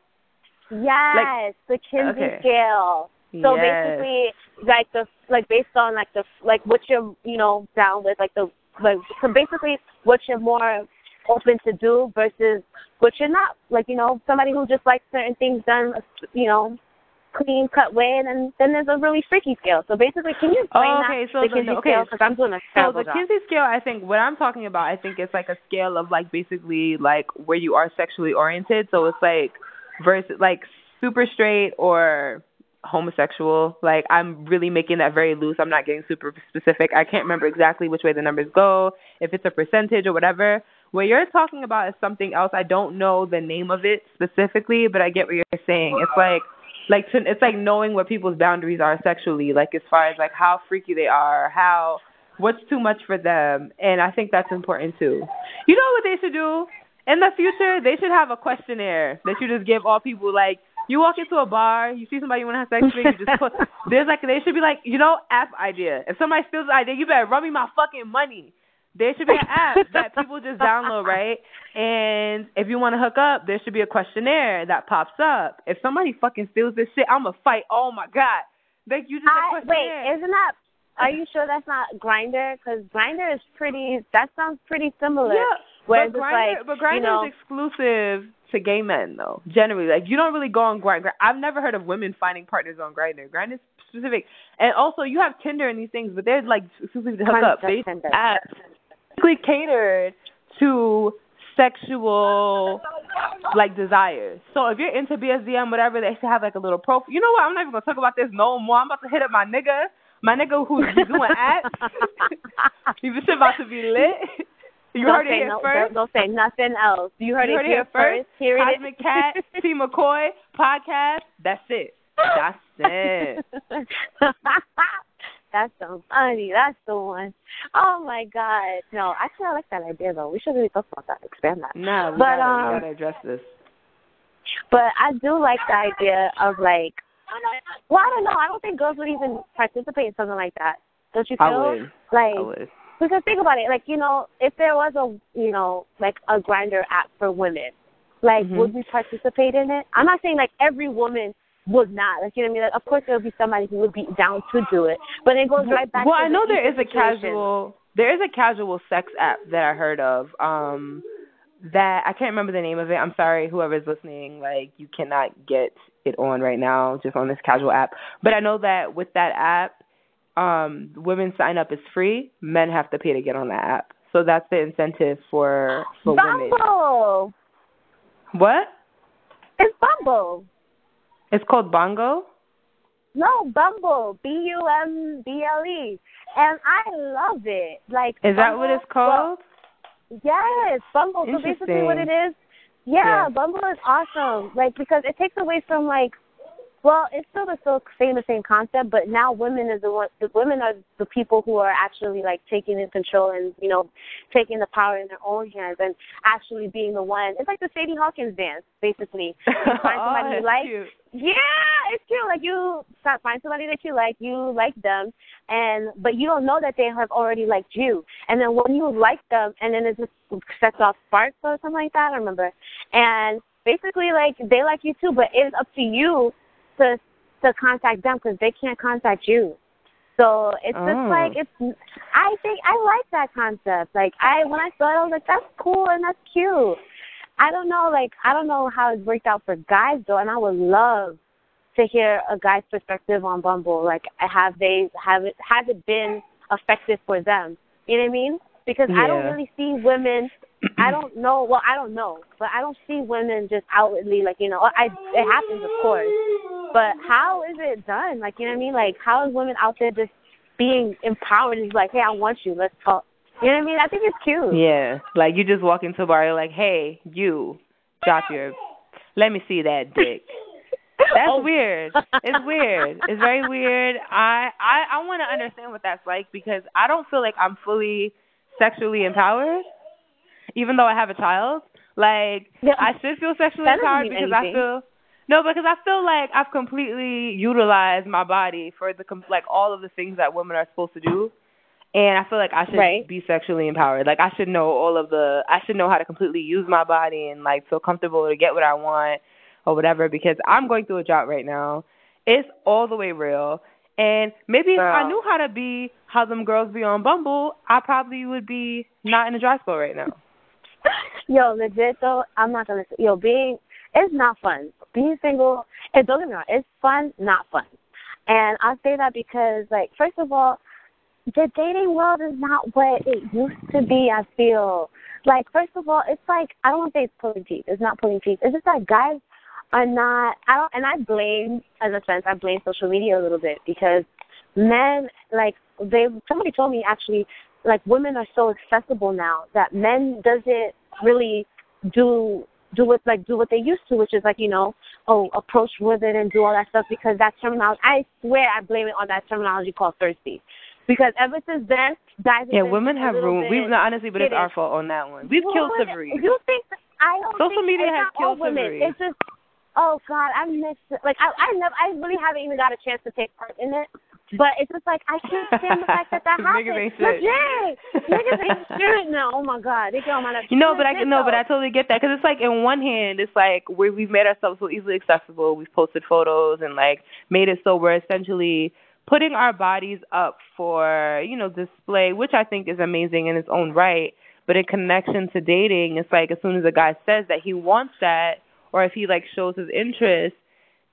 Yes, like, the Kinsey okay. scale. So yes. basically, like the like based on like the like what you're you know down with like the like so basically what you're more open to do versus what you're not like you know somebody who just likes certain things done you know clean cut way and then then there's a really freaky scale. So basically, can you explain oh, okay, that so the Kinsey okay. scale because I'm doing a so the Kinsey scale. I think what I'm talking about, I think it's like a scale of like basically like where you are sexually oriented. So it's like versus like super straight or homosexual. Like I'm really making that very loose. I'm not getting super specific. I can't remember exactly which way the numbers go, if it's a percentage or whatever. What you're talking about is something else. I don't know the name of it specifically, but I get what you're saying. It's like like to, it's like knowing what people's boundaries are sexually, like as far as like how freaky they are, how what's too much for them, and I think that's important too. You know what they should do? In the future, they should have a questionnaire that you just give all people like you walk into a bar, you see somebody you want to have sex with, you just put. There's like they should be like, you know, app idea. If somebody steals the idea, you better run me my fucking money. There should be an app that people just download, right? And if you want to hook up, there should be a questionnaire that pops up. If somebody fucking steals this shit, I'ma fight. Oh my god! Like you just I, wait, isn't that? Are you sure that's not Grindr? Because Grindr is pretty. That sounds pretty similar. Yeah, but Grindr, like, but Grindr you know, is exclusive to gay men though. Generally, like you don't really go on Grindr. I've never heard of women finding partners on Grinder. Grindr is specific, and also you have Tinder and these things, but they're like exclusively to hook up. They apps basically catered to sexual like desires. So if you're into BSDM, whatever, they should have like a little profile. You know what? I'm not even gonna talk about this no more. I'm about to hit up my nigga My nigga who's doing you shit about to be lit. You don't heard it here no, first. Don't, say nothing else. You heard, You it, heard it here first. Here it Cosmic is. Cat, T. McCoy podcast. That's it. That's it. That's so funny. That's the one. Oh my god. No, actually I like that idea though. We should really talk about that. Expand that. No, we, But, gotta, um, we gotta address this. But I do like the idea of like well, I don't know. I don't think girls would even participate in something like that. Don't you feel? I would. Like I would. because think about it, like, you know, if there was a you know, like a Grindr app for women, like Mhm. would we participate in it? I'm not saying like every woman would not. Like you know what I mean? Like of course there would be somebody who would be down to do it. But it goes right back well, to I the know there is a casual there is a casual sex app that I heard of. Um that I can't remember the name of it. I'm sorry, whoever's listening, like you cannot get it on right now, just on this casual app. But I know that with that app, um, women sign up is free. Men have to pay to get on the app. So that's the incentive for for women. What? It's Bumble. It's called Bongo. No, Bumble. B U M B L E. And I love it. Like Is that what it's called? Well, yes, Bumble. So basically what it is Yeah, Yeah. Bumble is awesome. Like because it takes away from like, well, it's still the still same the same concept, but now women is the one. The women are the people who are actually like taking in control and you know, taking the power in their own hands and actually being the one. It's like the Sadie Hawkins dance, basically. You find oh, somebody you like. cute. Yeah, it's true. Like you find somebody that you like, you like them, and but you don't know that they have already liked you. And then when you like them, and then it just sets off sparks or something like that. I remember. And basically, like they like you too, but it's up to you to to contact them because they can't contact you. So it's Oh. just like it's. I think I like that concept. Like I when I saw it, I was like, that's cool and that's cute. I don't know, like I don't know how it worked out for guys though, and I would love to hear a guy's perspective on Bumble. Like, have they have it has it been effective for them? You know what I mean? Because I don't really see women. I don't know. Well, I don't know, but I don't see women just outwardly like you know. I it happens, of course, but how is it done? Like you know what I mean? Like how is women out there just being empowered and like, hey, I want you. Let's talk. You know what I mean? I think it's cute. Yeah, like you just walk into a bar, you're like, "Hey, you, drop your, let me see that dick." That's Oh. weird. It's weird. It's very weird. I I I want to understand what that's like because I don't feel like I'm fully sexually empowered, even though I have a child. Like Yeah. I should feel sexually empowered because I feel no, because I feel like I've completely utilized my body for the com- like all of the things that women are supposed to do, and I feel like I should Right. be sexually empowered. Like I should know all of the, I should know how to completely use my body and like feel comfortable to get what I want or whatever. Because I'm going through a drought right now. It's all the way real. And maybe if I knew how to be how them girls be on Bumble, I probably would be not in a dry spell right now. Yo, legit though, I'm not gonna. say Yo, being it's not fun. Being single, and don't get me wrong, it's fun, not fun. And I say that because, like, first of all, the dating world is not what it used to be. I feel like, first of all, it's like I don't want to say it's pulling teeth. It's not pulling teeth. It's just that guys are not. I don't, and I blame, as a sense, I blame social media a little bit because men, like, they. Somebody told me actually, like, women are so accessible now that men doesn't really do do what like do what they used to, which is like you know, oh, approach women and do all that stuff because that terminology. I swear I blame it on that terminology called thirsty, because ever since then, guys. Yeah, women have ruined. We've bit- not honestly, but it's our fault on that one. We've Well, killed chivalry. You think I don't Social media has killed women. It's just oh god, I miss it. like I I never I really haven't even got a chance to take part in it. But it's just like I can't stand the fact that that Niggas happened. ain't shit. Legit. Niggas ain't shit. No, oh my god, they get on my nerves. You know, but I Legit, no, but. I totally get that because it's like in one hand, it's like we we've made ourselves so easily accessible. We've posted photos and like made it so we're essentially putting our bodies up for you know display, which I think is amazing in its own right. But in connection to dating, it's like as soon as a guy says that he wants that, or if he like shows his interest,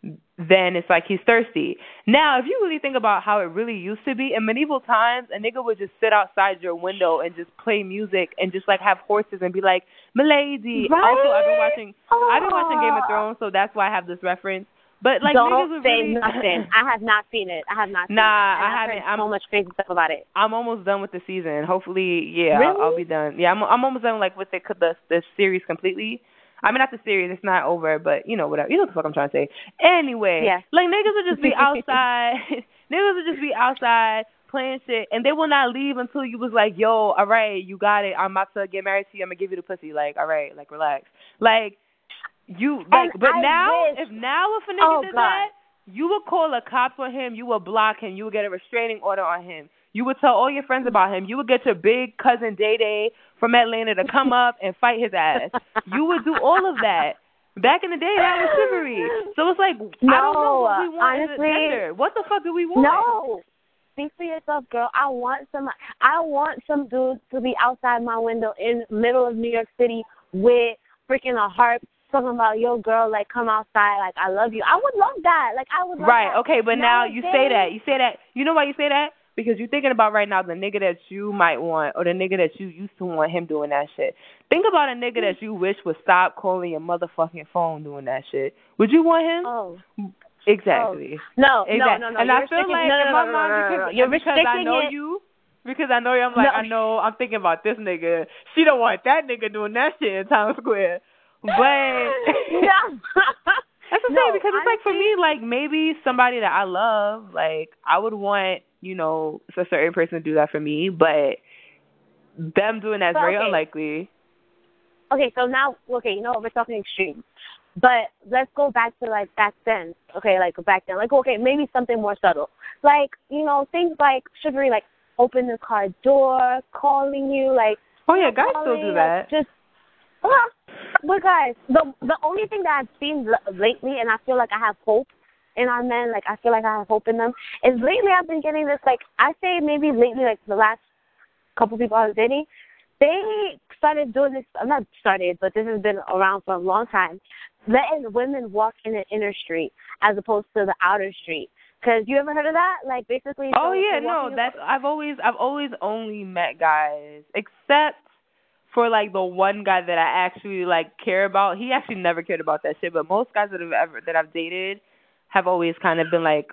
then it's like he's thirsty. Now, if you really think about how it really used to be in medieval times, a nigga would just sit outside your window and just play music and just like have horses and be like, "Milady." Right? Also, I've been watching I've been watching Game of Thrones, so that's why I have this reference. But like don't niggas would say really, nothing. I have not seen it. I have not. Seen Nah, I haven't. I'm- so much crazy stuff about it. I'm almost done with the season. Hopefully, yeah, I'll, I'll be done. Yeah, I'm I'm almost done like with the the the series completely. I mean, not the series. It's not over, but you know whatever. You know what the fuck I'm trying to say. Anyway, Yeah. like niggas will just be outside. niggas will just be outside playing shit, and they will not leave until you was like, "Yo, all right, you got it. I'm about to get married to you. I'm gonna give you the pussy. Like, all right, like relax. Like, you like, And but I now, wish- if now if a nigga Oh, did God. that, you would call a cop on him. You would block him. You would get a restraining order on him. You would tell all your friends about him. You would get your big cousin Day Day from Atlanta to come up and fight his ass. You would do all of that. Back in the day, that was chivalry. So it's like I don't know what we No, want as a honestly, gender. What the fuck do we want? No. Speak for yourself, girl. I want some. I want some dude to be outside my window in middle of New York City with freaking a harp, talking about yo, girl, like come outside, like I love you. I would love that. Like I would. Love Right. that. Okay. But now you say that. You say that. You know why you say that? Because you're thinking about right now the nigga that you might want or the nigga that you used to want him doing that shit. Think about a nigga that you wish would stop calling your motherfucking phone doing that shit. Would you want him? Oh Exactly. no, exactly. no, no, no. And You're I feel like no, no, in no, my no, mind no, no, no. You're because I know it. you. Because I know you, I'm like, No. I know, I'm thinking about this nigga. She don't want that nigga doing that shit in Times Square. But no. That's the No, thing because it's like for me, like maybe somebody that I love, like I would want, you know, a certain person to do that for me, but them doing that's very okay. unlikely. okay, so now, okay, you know what, we're talking extreme. But let's go back to like back then. Okay, like back then. Like okay, maybe something more subtle. Like, you know, things like chivalry like open the car door, calling you, like Oh yeah, guys still calling, do like, that. Just well, but guys, the the only thing that I've seen l- lately and I feel like I have hope in our men, like I feel like I have hope in them, is lately I've been getting this like I say maybe lately like the last couple people I was dating, they started doing this. I'm not started, but this has been around for a long time. Letting women walk in the inner street as opposed to the outer street. Cause you ever heard of that? Like basically. Oh yeah, no, that's I've always I've always only met guys except for like the one guy that I actually like care about. He actually never cared about that shit, but most guys that have ever that I've dated have always kind of been like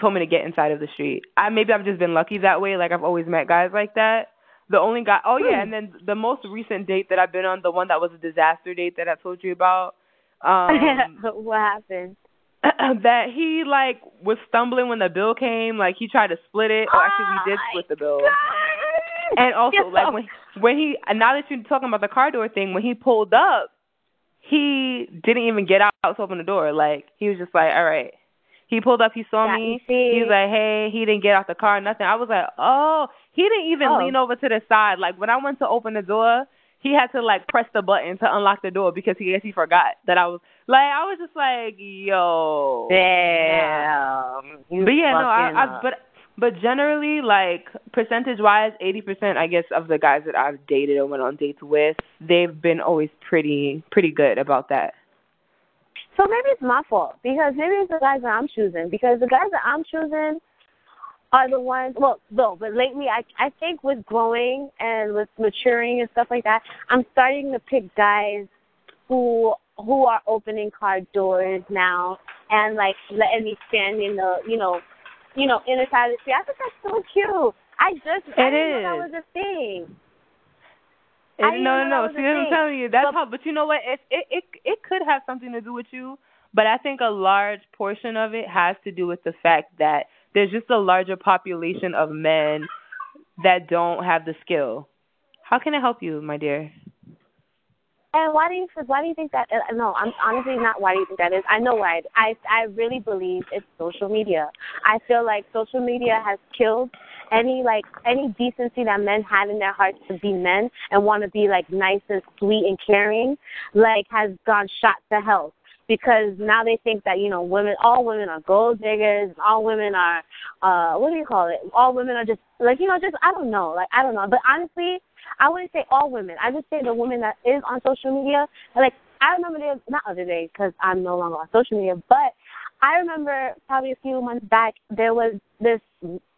told me to get inside of the street. I maybe I've just been lucky that way. Like I've always met guys like that. The only guy oh yeah, and then the most recent date that I've been on, the one that was a disaster date that I told you about, um what happened? that he like was stumbling when the bill came, like he tried to split it. Or actually we did Oh, split the bill. God. And also like when when he and now that you're talking about the car door thing, when he pulled up, he didn't even get out to open the door. Like he was just like, All right. He pulled up, he saw Yeah, me, he was like, Hey, he didn't get out the car, nothing. I was like, Oh he didn't even Oh. lean over to the side. Like when I went to open the door, he had to like press the button to unlock the door because he guess he forgot that I was like I was just like, Yo Damn. But yeah, no, I, I but but generally, like percentage wise, eighty percent, I guess, of the guys that I've dated or went on dates with, they've been always pretty pretty good about that. So maybe it's my fault because maybe it's the guys that I'm choosing because the guys that I'm choosing are the ones. Well, no, but lately I I think with growing and with maturing and stuff like that, I'm starting to pick guys who who are opening car doors now and like letting me stand in the you know you know of the street. I think that's so cute. I just I didn't know that was a thing. It, I no, no, no. See what I'm telling you? That's But- how. But you know what? It it it it could have something to do with you, but I think a large portion of it has to do with the fact that there's just a larger population of men that don't have the skill. How can I help you, my dear? And why do you why do you think that? Uh, no, I'm honestly not. Why do you think that is? I know why. I I really believe it's social media. I feel like social media has killed any like any decency that men had in their hearts to be men and want to be like nice and sweet and caring, like has gone shot to hell because now they think that you know women all women are gold diggers all women are uh what do you call it all women are just like you know just i don't know like i don't know but honestly i wouldn't say all women i just say the women that is on social media like i remember the not other day because i'm no longer on social media but i remember probably a few months back there was this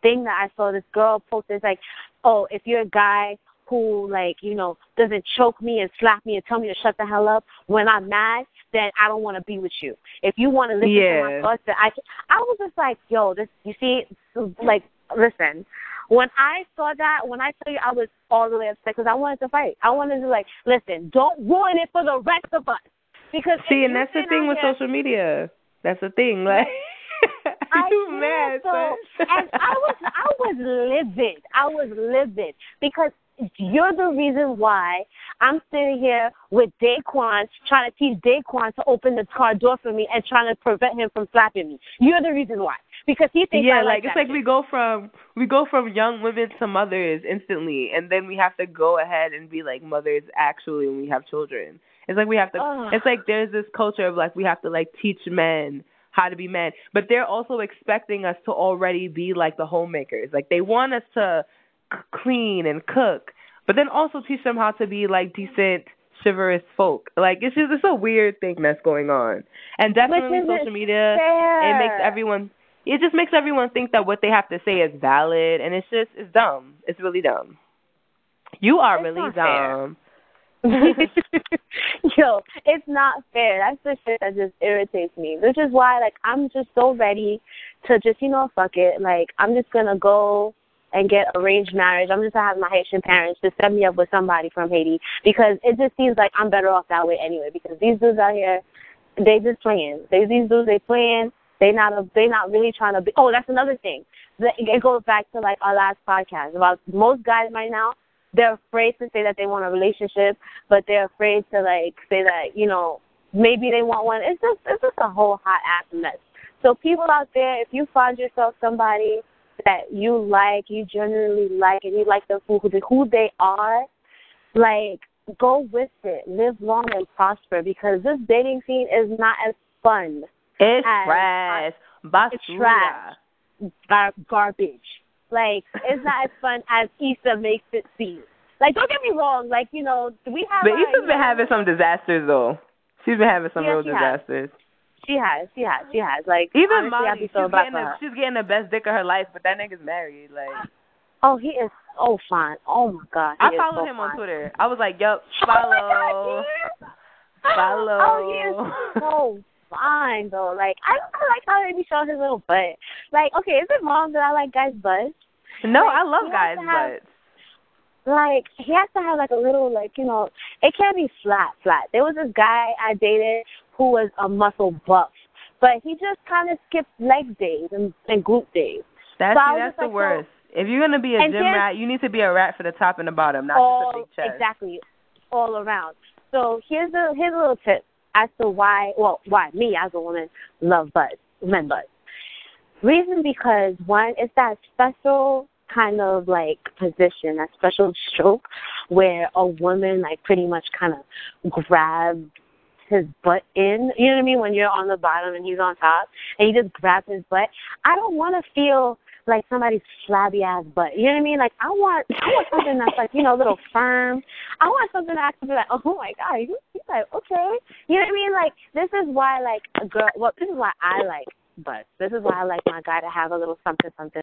thing that i saw this girl posted like oh if you're a guy who like you know doesn't choke me and slap me and tell me to shut the hell up when I'm mad, then I don't want to be with you. If you want to listen Yeah. to my thoughts, then I can. I was just like, yo, this. You see, like, listen. When I saw that, when I tell you I was all the way upset because I wanted to fight. I wanted to like, listen, don't ruin it for the rest of us. Because See, and that's the thing with here- social media. That's the thing. Like, I you mad, so, and I was I was livid. I was livid because you're the reason why I'm sitting here with Daquan trying to teach Daquan to open the car door for me and trying to prevent him from slapping me. You're the reason why because he thinks yeah, I like, like it's like we go from we go from young women to mothers instantly, and then we have to go ahead and be like mothers actually when we have children. It's like we have to. Ugh. It's like there's this culture of like we have to like teach men how to be men, but they're also expecting us to already be like the homemakers. Like they want us to c- clean and cook, but then also teach them how to be like decent chivalrous folk. Like it's just it's a weird thing that's going on, and definitely social media fair. it makes everyone it just makes everyone think that what they have to say is valid and it's just it's dumb it's really dumb you are It's really dumb Yo, it's not fair. That's the shit that just irritates me. Which is why, like, I'm just so ready to just, you know, fuck it. Like, I'm just gonna go and get arranged marriage. I'm just gonna have my Haitian parents just set me up with somebody from Haiti because it just seems like I'm better off that way anyway. Because these dudes out here, they just playing. They these dudes they playing. They not a, they not really trying to be. Oh, that's another thing. It goes back to like our last podcast about most guys right now they're afraid to say that they want a relationship, but they're afraid to like say that you know maybe they want one. It's just it's just a whole hot ass mess. So people out there, if you find yourself somebody that you like, you genuinely like, and you like them for who they, who they are, like go with it, live long and prosper because this dating scene is not as fun. It's And- trash It's basura trash. Gar- garbage. Like it's not as fun as Issa makes it seem. Like don't get me wrong, like you know we have. but our, Issa's been know, having some disasters though she's been having some Yeah, real she has. disasters She has, she has, she has. Like even honestly, Molly she's so getting the, she's getting the best dick of her life but that nigga's married like Oh, he is so fine. Oh my god. I followed so him fine. on Twitter I was like yup Oh my follow God, he. Follow. Oh, he is so fine though. Like I, I like how they be showing his little butt. Like okay, is it wrong that I like guys' butts? no Like, I love guys have- butts like he has to have like a little like you know it can't be flat flat there was this guy i dated who was a muscle buff but he just kind of skipped leg days and, and glute days That's So I see, was that's the like, worst. if you're gonna be a And gym rat, you need to be a rat for the top and the bottom, not all just a big chest. exactly all around so here's a here's a little tip as to why well why me as a woman love butts men butts reason because one it's that special kind of like position that special stroke where a woman like pretty much kind of grabs his butt in. You know what I mean? When you're on the bottom and he's on top, and he just grabs his butt. I don't want to feel like somebody's flabby ass butt. You know what I mean? Like I want, I want something that's like you know a little firm. I want something that I can be like, oh my god, you, you like okay. You know what I mean? Like this is why like a girl. Well, this is why I like butts. This is why I like my guy to have a little something something